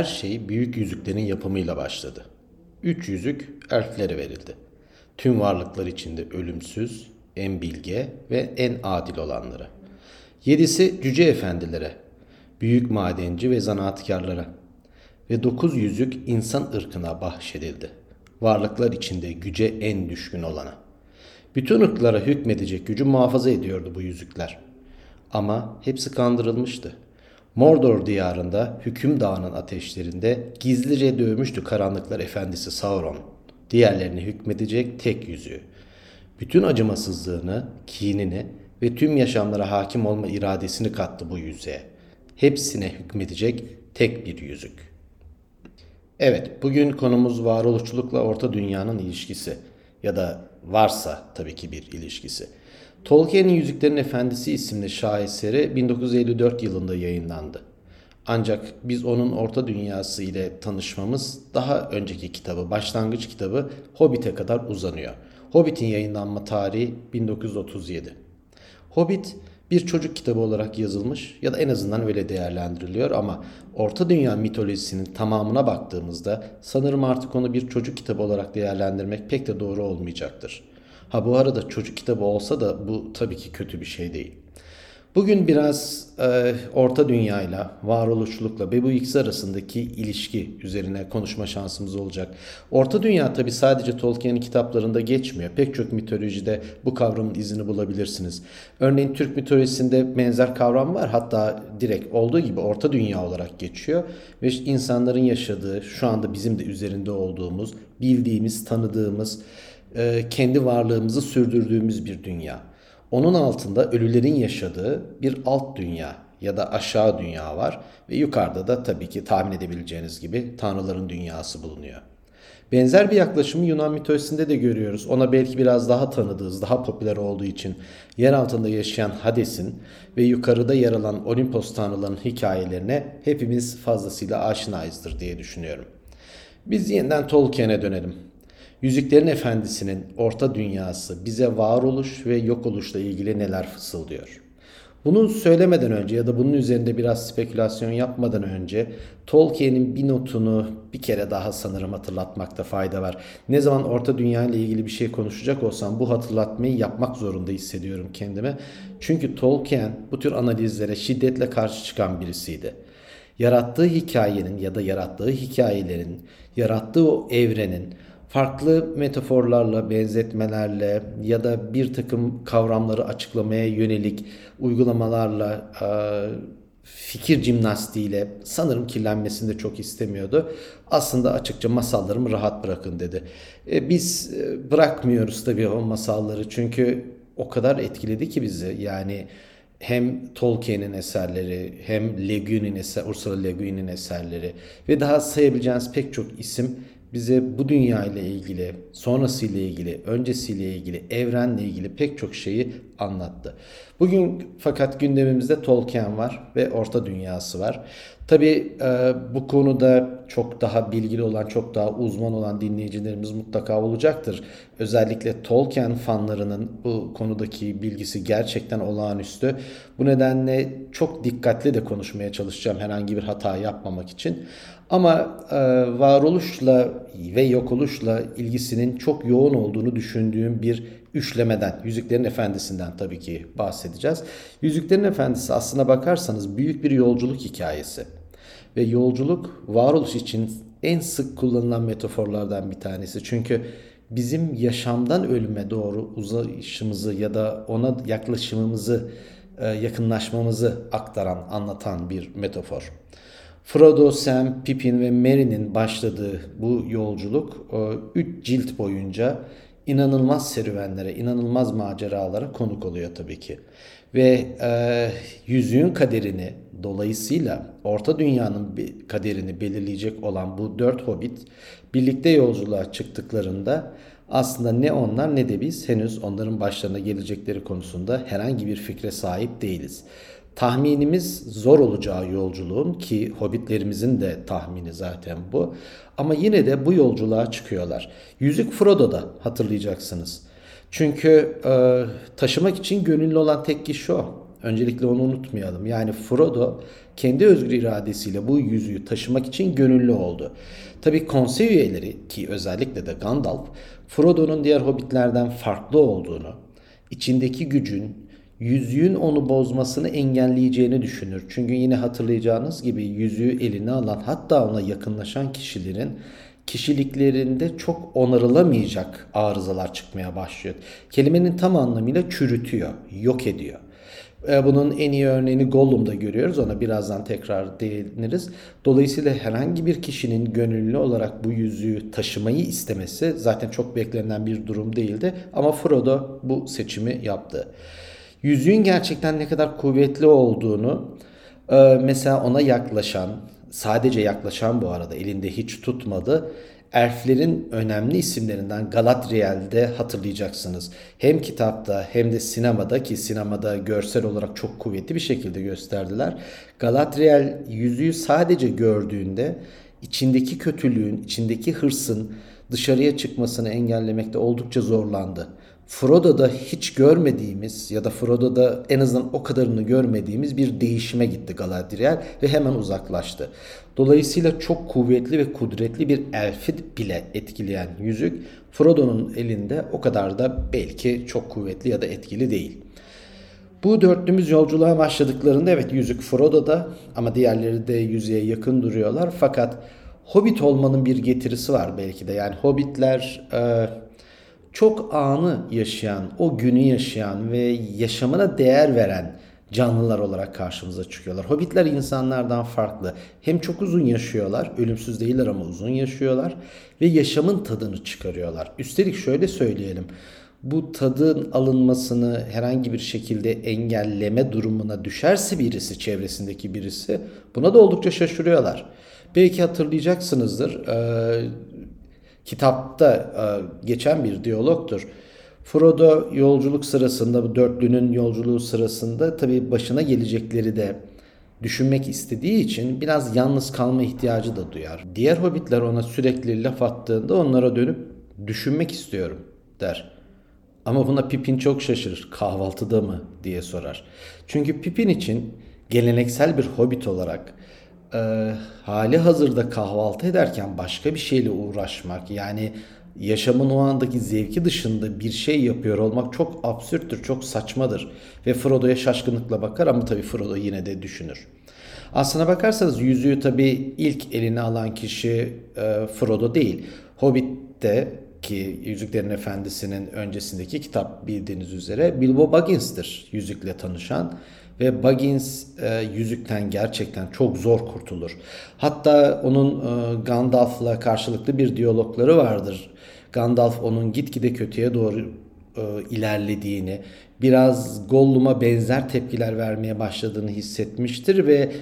Her şey büyük yüzüklerin yapımıyla başladı. Üç yüzük elflere verildi. Tüm varlıklar içinde ölümsüz, en bilge ve en adil olanlara. Yedisi cüce efendilere, büyük madenci ve zanaatkarlara. Ve dokuz yüzük insan ırkına bahşedildi. Varlıklar içinde güce en düşkün olana. Bütün ırklara hükmedecek gücü muhafaza ediyordu bu yüzükler. Ama hepsi kandırılmıştı. Mordor diyarında hüküm dağının ateşlerinde gizlice dövmüştü karanlıklar efendisi Sauron. Diğerlerini hükmedecek tek yüzüğü. Bütün acımasızlığını, kinini ve tüm yaşamlara hakim olma iradesini kattı bu yüzüğe. Hepsine hükmedecek tek bir yüzük. Evet, bugün konumuz varoluşçulukla orta dünyanın ilişkisi ya da varsa tabii ki bir ilişkisi. Tolkien'in Yüzüklerin Efendisi isimli şaheseri 1954 yılında yayınlandı. Ancak biz onun Orta Dünyası ile tanışmamız daha önceki kitabı, başlangıç kitabı Hobbit'e kadar uzanıyor. Hobbit'in yayınlanma tarihi 1937. Hobbit bir çocuk kitabı olarak yazılmış ya da en azından öyle değerlendiriliyor ama Orta Dünya mitolojisinin tamamına baktığımızda sanırım artık onu bir çocuk kitabı olarak değerlendirmek pek de doğru olmayacaktır. Ha bu arada çocuk kitabı olsa da bu tabii ki kötü bir şey değil. Bugün biraz e, orta dünyayla, varoluşçulukla ve bu ikisi arasındaki ilişki üzerine konuşma şansımız olacak. Orta dünya tabi sadece Tolkien'in kitaplarında geçmiyor. Pek çok mitolojide bu kavramın izini bulabilirsiniz. Örneğin Türk mitolojisinde benzer kavram var. Hatta direkt olduğu gibi orta dünya olarak geçiyor. Ve insanların yaşadığı, şu anda bizim de üzerinde olduğumuz, bildiğimiz, tanıdığımız, e, kendi varlığımızı sürdürdüğümüz bir dünya. Onun altında ölülerin yaşadığı bir alt dünya ya da aşağı dünya var ve yukarıda da tabii ki tahmin edebileceğiniz gibi tanrıların dünyası bulunuyor. Benzer bir yaklaşımı Yunan mitolojisinde de görüyoruz. Ona belki biraz daha tanıdığız, daha popüler olduğu için yer altında yaşayan Hades'in ve yukarıda yer alan Olimpos tanrılarının hikayelerine hepimiz fazlasıyla aşinayızdır diye düşünüyorum. Biz yeniden Tolkien'e dönelim. Yüzüklerin Efendisi'nin orta dünyası bize varoluş ve yok oluşla ilgili neler fısıldıyor? Bunu söylemeden önce ya da bunun üzerinde biraz spekülasyon yapmadan önce Tolkien'in bir notunu bir kere daha sanırım hatırlatmakta fayda var. Ne zaman Orta Dünya ile ilgili bir şey konuşacak olsam bu hatırlatmayı yapmak zorunda hissediyorum kendime. Çünkü Tolkien bu tür analizlere şiddetle karşı çıkan birisiydi. Yarattığı hikayenin ya da yarattığı hikayelerin, yarattığı o evrenin farklı metaforlarla, benzetmelerle ya da bir takım kavramları açıklamaya yönelik uygulamalarla, fikir cimnastiğiyle sanırım kirlenmesini de çok istemiyordu. Aslında açıkça masallarımı rahat bırakın dedi. E, biz e, bırakmıyoruz tabii o masalları çünkü o kadar etkiledi ki bizi. Yani hem Tolkien'in eserleri hem Le Guin'in eser, Ursula Le Guin'in eserleri ve daha sayabileceğiniz pek çok isim bize bu dünya ile ilgili, sonrasıyla ilgili, öncesiyle ilgili, evrenle ilgili pek çok şeyi anlattı. Bugün fakat gündemimizde Tolkien var ve Orta Dünyası var. Tabi e, bu konuda çok daha bilgili olan, çok daha uzman olan dinleyicilerimiz mutlaka olacaktır. Özellikle Tolkien fanlarının bu konudaki bilgisi gerçekten olağanüstü. Bu nedenle çok dikkatli de konuşmaya çalışacağım herhangi bir hata yapmamak için. Ama e, varoluşla ve yok oluşla ilgisinin çok yoğun olduğunu düşündüğüm bir üçlemeden, Yüzüklerin Efendisi'nden tabii ki bahsedeceğiz. Yüzüklerin Efendisi aslına bakarsanız büyük bir yolculuk hikayesi. Ve yolculuk varoluş için en sık kullanılan metaforlardan bir tanesi. Çünkü bizim yaşamdan ölüme doğru uzayışımızı ya da ona yaklaşımımızı, e, yakınlaşmamızı aktaran, anlatan bir metafor. Frodo, Sam, Pippin ve Merry'nin başladığı bu yolculuk 3 cilt boyunca inanılmaz serüvenlere, inanılmaz maceralara konuk oluyor tabii ki. Ve e, yüzüğün kaderini dolayısıyla Orta Dünya'nın kaderini belirleyecek olan bu dört hobbit birlikte yolculuğa çıktıklarında aslında ne onlar ne de biz henüz onların başlarına gelecekleri konusunda herhangi bir fikre sahip değiliz. Tahminimiz zor olacağı yolculuğun ki hobbitlerimizin de tahmini zaten bu. Ama yine de bu yolculuğa çıkıyorlar. Yüzük Frodo'da hatırlayacaksınız. Çünkü e, taşımak için gönüllü olan tek kişi o. Öncelikle onu unutmayalım. Yani Frodo kendi özgür iradesiyle bu yüzüğü taşımak için gönüllü oldu. Tabi konsey üyeleri ki özellikle de Gandalf Frodo'nun diğer hobbitlerden farklı olduğunu, içindeki gücün yüzüğün onu bozmasını engelleyeceğini düşünür. Çünkü yine hatırlayacağınız gibi yüzüğü eline alan hatta ona yakınlaşan kişilerin kişiliklerinde çok onarılamayacak arızalar çıkmaya başlıyor. Kelimenin tam anlamıyla çürütüyor, yok ediyor. E, bunun en iyi örneğini Gollum'da görüyoruz. Ona birazdan tekrar değiniriz. Dolayısıyla herhangi bir kişinin gönüllü olarak bu yüzüğü taşımayı istemesi zaten çok beklenen bir durum değildi. Ama Frodo bu seçimi yaptı. Yüzüğün gerçekten ne kadar kuvvetli olduğunu e, mesela ona yaklaşan, sadece yaklaşan bu arada elinde hiç tutmadı elflerin önemli isimlerinden Galadriel'de hatırlayacaksınız. Hem kitapta hem de sinemada ki sinemada görsel olarak çok kuvvetli bir şekilde gösterdiler. Galadriel yüzüğü sadece gördüğünde içindeki kötülüğün, içindeki hırsın dışarıya çıkmasını engellemekte oldukça zorlandı. Frodo'da hiç görmediğimiz ya da Frodo'da en azından o kadarını görmediğimiz bir değişime gitti Galadriel ve hemen uzaklaştı. Dolayısıyla çok kuvvetli ve kudretli bir elfi bile etkileyen yüzük Frodo'nun elinde o kadar da belki çok kuvvetli ya da etkili değil. Bu dörtlümüz yolculuğa başladıklarında evet yüzük Frodo'da ama diğerleri de yüzeye yakın duruyorlar. Fakat Hobbit olmanın bir getirisi var belki de. Yani Hobbitler... E, çok anı yaşayan, o günü yaşayan ve yaşamına değer veren canlılar olarak karşımıza çıkıyorlar. Hobbitler insanlardan farklı. Hem çok uzun yaşıyorlar, ölümsüz değiller ama uzun yaşıyorlar ve yaşamın tadını çıkarıyorlar. Üstelik şöyle söyleyelim. Bu tadın alınmasını herhangi bir şekilde engelleme durumuna düşerse birisi, çevresindeki birisi buna da oldukça şaşırıyorlar. Belki hatırlayacaksınızdır kitapta e, geçen bir diyalogtur. Frodo yolculuk sırasında bu dörtlünün yolculuğu sırasında tabii başına gelecekleri de düşünmek istediği için biraz yalnız kalma ihtiyacı da duyar. Diğer hobbitler ona sürekli laf attığında onlara dönüp düşünmek istiyorum der. Ama buna Pippin çok şaşırır. Kahvaltıda mı diye sorar. Çünkü Pippin için geleneksel bir hobbit olarak e, hali hazırda kahvaltı ederken başka bir şeyle uğraşmak yani yaşamın o andaki zevki dışında bir şey yapıyor olmak çok absürttür, çok saçmadır. Ve Frodo'ya şaşkınlıkla bakar ama tabii Frodo yine de düşünür. Aslına bakarsanız yüzüğü tabii ilk eline alan kişi e, Frodo değil. Hobbit'te ki Yüzüklerin Efendisi'nin öncesindeki kitap bildiğiniz üzere Bilbo Baggins'tir yüzükle tanışan ve Baggins e, yüzükten gerçekten çok zor kurtulur. Hatta onun e, Gandalf'la karşılıklı bir diyalogları vardır. Gandalf onun gitgide kötüye doğru e, ilerlediğini, biraz Gollum'a benzer tepkiler vermeye başladığını hissetmiştir ve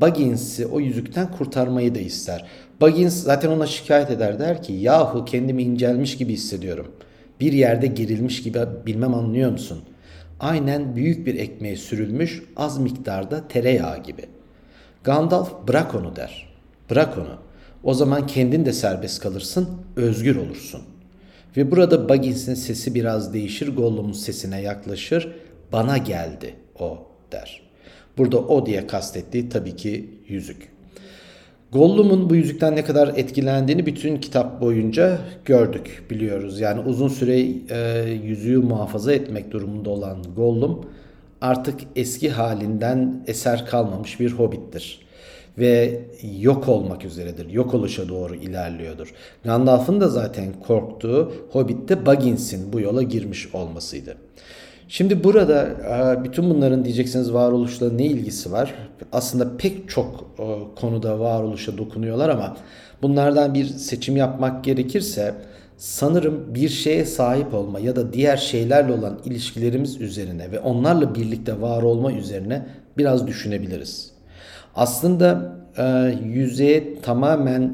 Baggins'i o yüzükten kurtarmayı da ister. Baggins zaten ona şikayet eder der ki yahu kendimi incelmiş gibi hissediyorum. Bir yerde gerilmiş gibi bilmem anlıyor musun? Aynen büyük bir ekmeğe sürülmüş az miktarda tereyağı gibi. Gandalf bırak onu der. Bırak onu. O zaman kendin de serbest kalırsın, özgür olursun. Ve burada Baggins'in sesi biraz değişir, Gollum'un sesine yaklaşır. Bana geldi o der. Burada o diye kastettiği tabii ki yüzük. Gollum'un bu yüzükten ne kadar etkilendiğini bütün kitap boyunca gördük, biliyoruz. Yani uzun süre e, yüzüğü muhafaza etmek durumunda olan Gollum artık eski halinden eser kalmamış bir hobbittir. Ve yok olmak üzeredir. Yok oluşa doğru ilerliyordur. Gandalf'ın da zaten korktuğu Hobbit'te Baggins'in bu yola girmiş olmasıydı. Şimdi burada e, bütün bunların diyeceksiniz varoluşla ne ilgisi var? Aslında pek çok e, konuda varoluşa dokunuyorlar ama bunlardan bir seçim yapmak gerekirse sanırım bir şeye sahip olma ya da diğer şeylerle olan ilişkilerimiz üzerine ve onlarla birlikte var olma üzerine biraz düşünebiliriz. Aslında e, yüzeye tamamen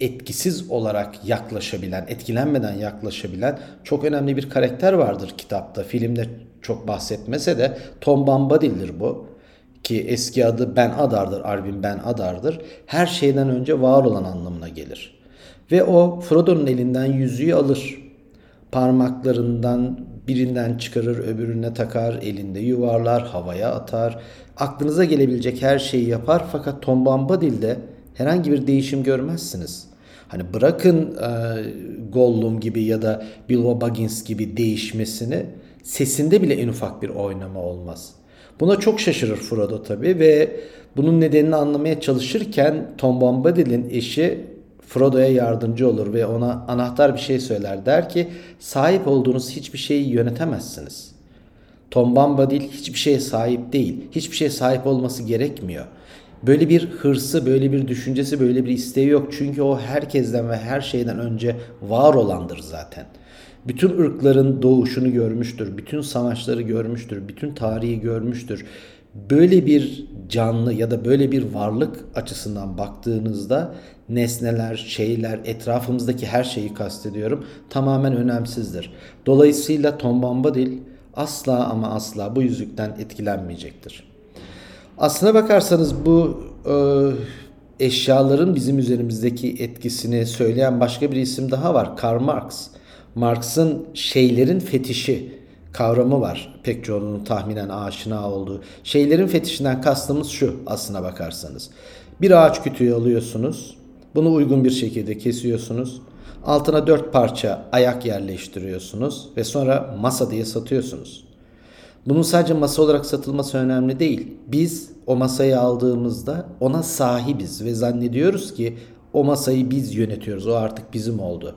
etkisiz olarak yaklaşabilen, etkilenmeden yaklaşabilen çok önemli bir karakter vardır kitapta. Filmde çok bahsetmese de Tom Bombadil'dir bu. Ki eski adı Ben Adar'dır, Arvin Ben Adar'dır. Her şeyden önce var olan anlamına gelir. Ve o Frodo'nun elinden yüzüğü alır. Parmaklarından birinden çıkarır, öbürüne takar, elinde yuvarlar, havaya atar. Aklınıza gelebilecek her şeyi yapar fakat Tom Bombadil'de herhangi bir değişim görmezsiniz. Hani bırakın e, Gollum gibi ya da Bilbo Baggins gibi değişmesini sesinde bile en ufak bir oynama olmaz. Buna çok şaşırır Frodo tabii ve bunun nedenini anlamaya çalışırken Tom Bombadil'in eşi Frodo'ya yardımcı olur ve ona anahtar bir şey söyler. Der ki sahip olduğunuz hiçbir şeyi yönetemezsiniz. Tom Bombadil hiçbir şeye sahip değil. Hiçbir şeye sahip olması gerekmiyor. Böyle bir hırsı, böyle bir düşüncesi, böyle bir isteği yok. Çünkü o herkesten ve her şeyden önce var olandır zaten. Bütün ırkların doğuşunu görmüştür, bütün savaşları görmüştür, bütün tarihi görmüştür. Böyle bir canlı ya da böyle bir varlık açısından baktığınızda nesneler, şeyler, etrafımızdaki her şeyi kastediyorum tamamen önemsizdir. Dolayısıyla Tom Bombadil asla ama asla bu yüzükten etkilenmeyecektir. Aslına bakarsanız bu e, eşyaların bizim üzerimizdeki etkisini söyleyen başka bir isim daha var. Karl Marx. Marx'ın şeylerin fetişi kavramı var. Pek çoğunun tahminen aşina olduğu. Şeylerin fetişinden kastımız şu aslına bakarsanız. Bir ağaç kütüğü alıyorsunuz. Bunu uygun bir şekilde kesiyorsunuz. Altına dört parça ayak yerleştiriyorsunuz ve sonra masa diye satıyorsunuz. Bunun sadece masa olarak satılması önemli değil. Biz o masayı aldığımızda ona sahibiz ve zannediyoruz ki o masayı biz yönetiyoruz. O artık bizim oldu.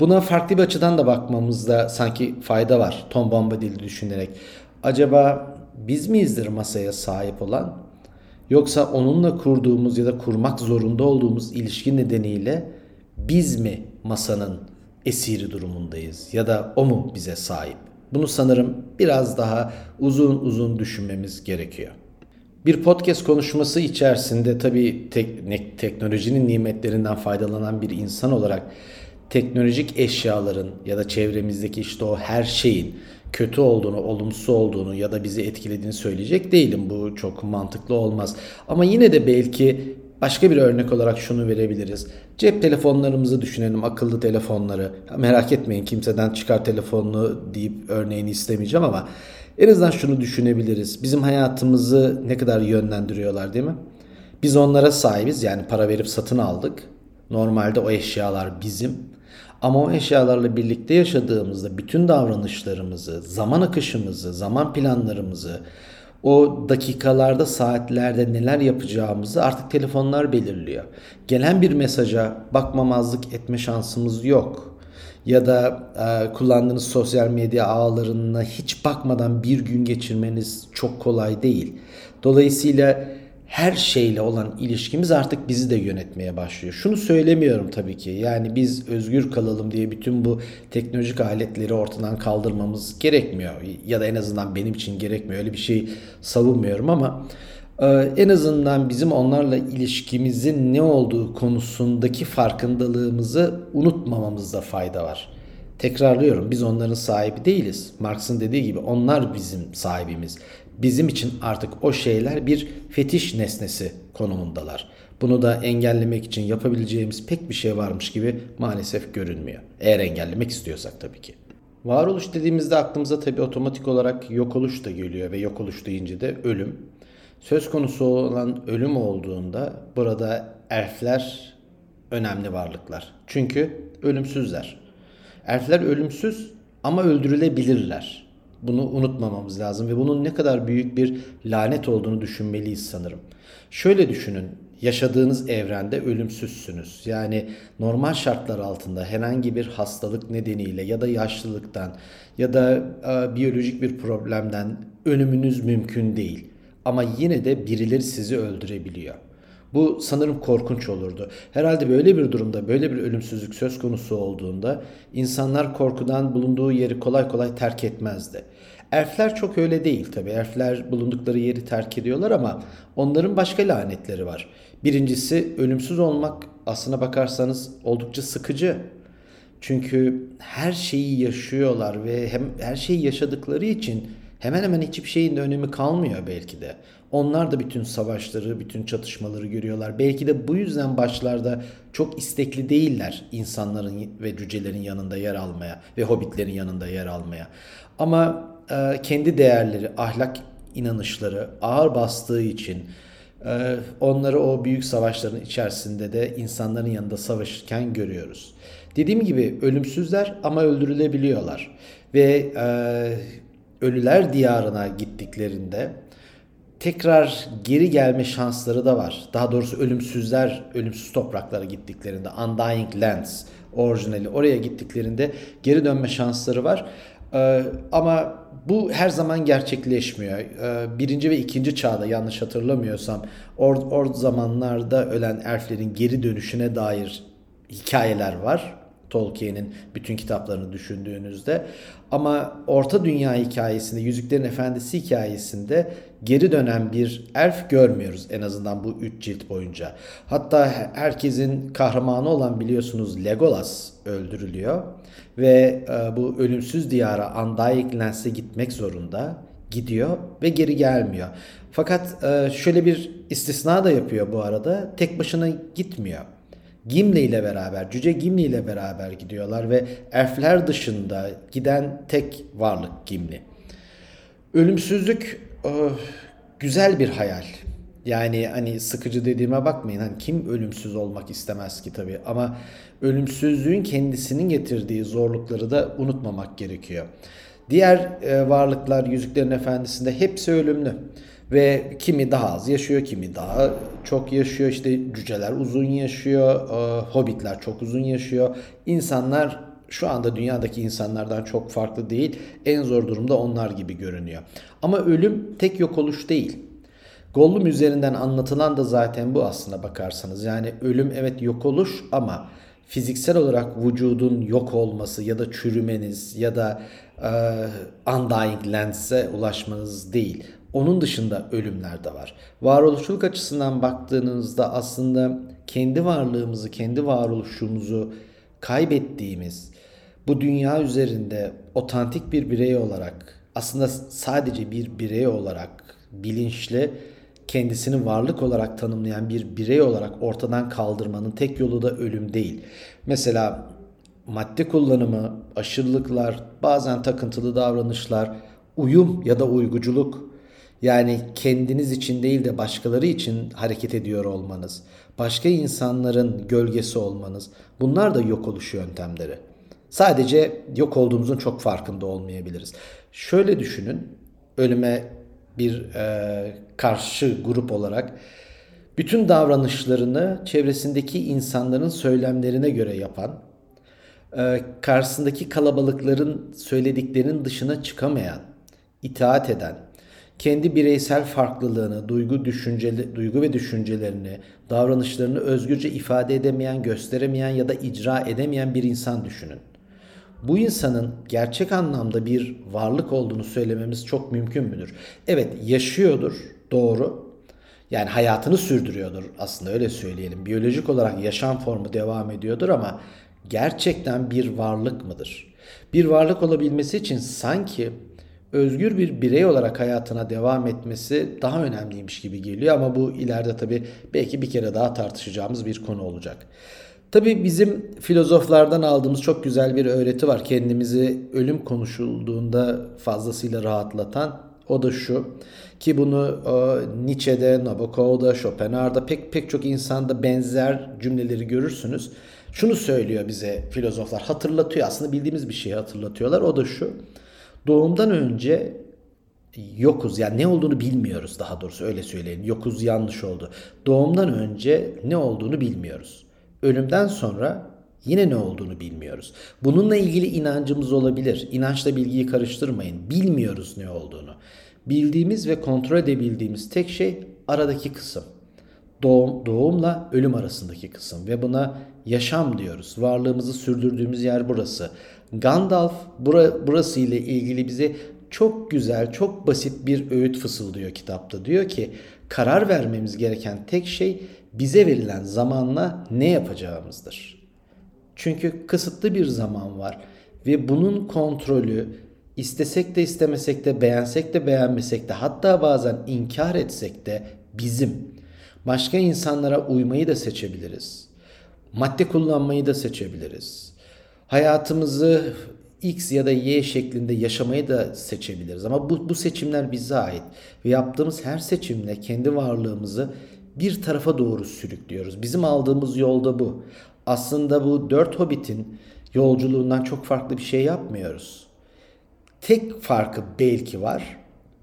Buna farklı bir açıdan da bakmamızda sanki fayda var Tom Bombadil'i düşünerek. Acaba biz miyizdir masaya sahip olan? Yoksa onunla kurduğumuz ya da kurmak zorunda olduğumuz ilişki nedeniyle biz mi masanın esiri durumundayız ya da o mu bize sahip? Bunu sanırım biraz daha uzun uzun düşünmemiz gerekiyor. Bir podcast konuşması içerisinde tabii tek, teknolojinin nimetlerinden faydalanan bir insan olarak teknolojik eşyaların ya da çevremizdeki işte o her şeyin kötü olduğunu, olumsuz olduğunu ya da bizi etkilediğini söyleyecek değilim. Bu çok mantıklı olmaz. Ama yine de belki başka bir örnek olarak şunu verebiliriz. Cep telefonlarımızı düşünelim, akıllı telefonları. Merak etmeyin kimseden çıkar telefonunu deyip örneğini istemeyeceğim ama en azından şunu düşünebiliriz. Bizim hayatımızı ne kadar yönlendiriyorlar değil mi? Biz onlara sahibiz yani para verip satın aldık. Normalde o eşyalar bizim. Ama o eşyalarla birlikte yaşadığımızda bütün davranışlarımızı, zaman akışımızı, zaman planlarımızı, o dakikalarda, saatlerde neler yapacağımızı artık telefonlar belirliyor. Gelen bir mesaja bakmamazlık etme şansımız yok. Ya da e, kullandığınız sosyal medya ağlarına hiç bakmadan bir gün geçirmeniz çok kolay değil. Dolayısıyla her şeyle olan ilişkimiz artık bizi de yönetmeye başlıyor. Şunu söylemiyorum tabii ki. Yani biz özgür kalalım diye bütün bu teknolojik aletleri ortadan kaldırmamız gerekmiyor. Ya da en azından benim için gerekmiyor. Öyle bir şey savunmuyorum ama e, en azından bizim onlarla ilişkimizin ne olduğu konusundaki farkındalığımızı unutmamamızda fayda var. Tekrarlıyorum biz onların sahibi değiliz. Marx'ın dediği gibi onlar bizim sahibimiz bizim için artık o şeyler bir fetiş nesnesi konumundalar. Bunu da engellemek için yapabileceğimiz pek bir şey varmış gibi maalesef görünmüyor. Eğer engellemek istiyorsak tabii ki. Varoluş dediğimizde aklımıza tabii otomatik olarak yok oluş da geliyor ve yok oluş deyince de ölüm. Söz konusu olan ölüm olduğunda burada elfler önemli varlıklar. Çünkü ölümsüzler. Elfler ölümsüz ama öldürülebilirler. Bunu unutmamamız lazım ve bunun ne kadar büyük bir lanet olduğunu düşünmeliyiz sanırım. Şöyle düşünün, yaşadığınız evrende ölümsüzsünüz. Yani normal şartlar altında herhangi bir hastalık nedeniyle ya da yaşlılıktan ya da e, biyolojik bir problemden ölümünüz mümkün değil. Ama yine de birileri sizi öldürebiliyor. Bu sanırım korkunç olurdu. Herhalde böyle bir durumda, böyle bir ölümsüzlük söz konusu olduğunda insanlar korkudan bulunduğu yeri kolay kolay terk etmezdi. Elfler çok öyle değil tabi. Elfler bulundukları yeri terk ediyorlar ama onların başka lanetleri var. Birincisi ölümsüz olmak aslına bakarsanız oldukça sıkıcı. Çünkü her şeyi yaşıyorlar ve hem her şeyi yaşadıkları için hemen hemen hiçbir şeyin de önemi kalmıyor belki de. Onlar da bütün savaşları, bütün çatışmaları görüyorlar. Belki de bu yüzden başlarda çok istekli değiller insanların ve cücelerin yanında yer almaya ve hobbitlerin yanında yer almaya. Ama e, kendi değerleri, ahlak inanışları ağır bastığı için e, onları o büyük savaşların içerisinde de insanların yanında savaşırken görüyoruz. Dediğim gibi ölümsüzler ama öldürülebiliyorlar ve e, ölüler diyarına gittiklerinde tekrar geri gelme şansları da var. Daha doğrusu ölümsüzler ölümsüz topraklara gittiklerinde Undying Lands orijinali oraya gittiklerinde geri dönme şansları var. Ee, ama bu her zaman gerçekleşmiyor. Ee, birinci ve ikinci çağda yanlış hatırlamıyorsam or, or zamanlarda ölen elflerin geri dönüşüne dair hikayeler var. Tolkien'in bütün kitaplarını düşündüğünüzde. Ama Orta Dünya hikayesinde, Yüzüklerin Efendisi hikayesinde geri dönen bir elf görmüyoruz en azından bu üç cilt boyunca. Hatta herkesin kahramanı olan biliyorsunuz Legolas öldürülüyor ve e, bu ölümsüz diyara Undying Lands'e gitmek zorunda gidiyor ve geri gelmiyor. Fakat e, şöyle bir istisna da yapıyor bu arada. Tek başına gitmiyor. Gimli ile beraber, Cüce Gimli ile beraber gidiyorlar ve elfler dışında giden tek varlık Gimli. Ölümsüzlük oh, güzel bir hayal. Yani hani sıkıcı dediğime bakmayın. Hani kim ölümsüz olmak istemez ki tabii ama ölümsüzlüğün kendisinin getirdiği zorlukları da unutmamak gerekiyor. Diğer e, varlıklar Yüzüklerin Efendisi'nde hepsi ölümlü. Ve kimi daha az yaşıyor, kimi daha çok yaşıyor. İşte cüceler uzun yaşıyor, e, hobbitler çok uzun yaşıyor. İnsanlar şu anda dünyadaki insanlardan çok farklı değil. En zor durumda onlar gibi görünüyor. Ama ölüm tek yok oluş değil. Gollum üzerinden anlatılan da zaten bu aslında bakarsanız. Yani ölüm evet yok oluş ama fiziksel olarak vücudun yok olması ya da çürümeniz ya da e, undying lands'e ulaşmanız değil. Onun dışında ölümler de var. Varoluşçuluk açısından baktığınızda aslında kendi varlığımızı, kendi varoluşumuzu kaybettiğimiz bu dünya üzerinde otantik bir birey olarak aslında sadece bir birey olarak bilinçli kendisini varlık olarak tanımlayan bir birey olarak ortadan kaldırmanın tek yolu da ölüm değil. Mesela madde kullanımı, aşırılıklar, bazen takıntılı davranışlar, uyum ya da uyguculuk yani kendiniz için değil de başkaları için hareket ediyor olmanız, başka insanların gölgesi olmanız bunlar da yok oluş yöntemleri. Sadece yok olduğumuzun çok farkında olmayabiliriz. Şöyle düşünün, ölüme bir e, karşı grup olarak bütün davranışlarını çevresindeki insanların söylemlerine göre yapan, e, karşısındaki kalabalıkların söylediklerinin dışına çıkamayan, itaat eden, kendi bireysel farklılığını, duygu, düşünceli, duygu ve düşüncelerini, davranışlarını özgürce ifade edemeyen, gösteremeyen ya da icra edemeyen bir insan düşünün. Bu insanın gerçek anlamda bir varlık olduğunu söylememiz çok mümkün müdür? Evet, yaşıyordur, doğru. Yani hayatını sürdürüyordur aslında öyle söyleyelim. Biyolojik olarak yaşam formu devam ediyordur ama gerçekten bir varlık mıdır? Bir varlık olabilmesi için sanki özgür bir birey olarak hayatına devam etmesi daha önemliymiş gibi geliyor ama bu ileride tabii belki bir kere daha tartışacağımız bir konu olacak. Tabii bizim filozoflardan aldığımız çok güzel bir öğreti var. Kendimizi ölüm konuşulduğunda fazlasıyla rahatlatan. O da şu ki bunu e, Nietzsche'de, Nabokov'da, Schopenhauer'da pek pek çok insanda benzer cümleleri görürsünüz. Şunu söylüyor bize filozoflar hatırlatıyor aslında bildiğimiz bir şeyi hatırlatıyorlar. O da şu doğumdan önce yokuz yani ne olduğunu bilmiyoruz daha doğrusu öyle söyleyin. Yokuz yanlış oldu. Doğumdan önce ne olduğunu bilmiyoruz. Ölümden sonra yine ne olduğunu bilmiyoruz. Bununla ilgili inancımız olabilir. İnançla bilgiyi karıştırmayın. Bilmiyoruz ne olduğunu. Bildiğimiz ve kontrol edebildiğimiz tek şey aradaki kısım. Doğum, doğumla ölüm arasındaki kısım ve buna yaşam diyoruz. Varlığımızı sürdürdüğümüz yer burası. Gandalf bura, burası ile ilgili bize çok güzel, çok basit bir öğüt fısıldıyor kitapta. Diyor ki karar vermemiz gereken tek şey bize verilen zamanla ne yapacağımızdır. Çünkü kısıtlı bir zaman var ve bunun kontrolü istesek de istemesek de beğensek de beğenmesek de hatta bazen inkar etsek de bizim. Başka insanlara uymayı da seçebiliriz. Madde kullanmayı da seçebiliriz. Hayatımızı X ya da Y şeklinde yaşamayı da seçebiliriz. Ama bu, bu seçimler bize ait. Ve yaptığımız her seçimle kendi varlığımızı bir tarafa doğru sürüklüyoruz. Bizim aldığımız yolda bu. Aslında bu dört hobbitin yolculuğundan çok farklı bir şey yapmıyoruz. Tek farkı belki var.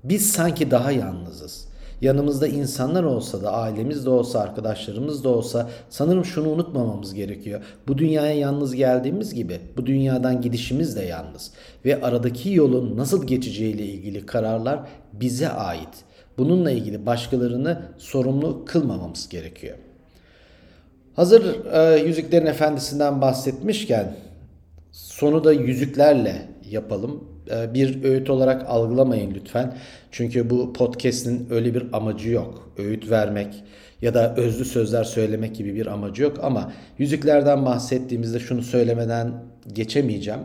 Biz sanki daha yalnızız. Yanımızda insanlar olsa da, ailemiz de olsa, arkadaşlarımız da olsa sanırım şunu unutmamamız gerekiyor. Bu dünyaya yalnız geldiğimiz gibi bu dünyadan gidişimiz de yalnız. Ve aradaki yolun nasıl geçeceğiyle ilgili kararlar bize ait. Bununla ilgili başkalarını sorumlu kılmamamız gerekiyor. Hazır e, Yüzüklerin Efendisi'nden bahsetmişken sonu da yüzüklerle yapalım. E, bir öğüt olarak algılamayın lütfen. Çünkü bu podcast'in öyle bir amacı yok. Öğüt vermek ya da özlü sözler söylemek gibi bir amacı yok ama yüzüklerden bahsettiğimizde şunu söylemeden geçemeyeceğim.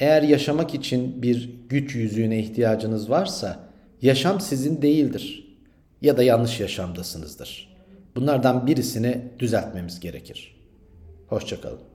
Eğer yaşamak için bir güç yüzüğüne ihtiyacınız varsa yaşam sizin değildir ya da yanlış yaşamdasınızdır. Bunlardan birisini düzeltmemiz gerekir. Hoşçakalın.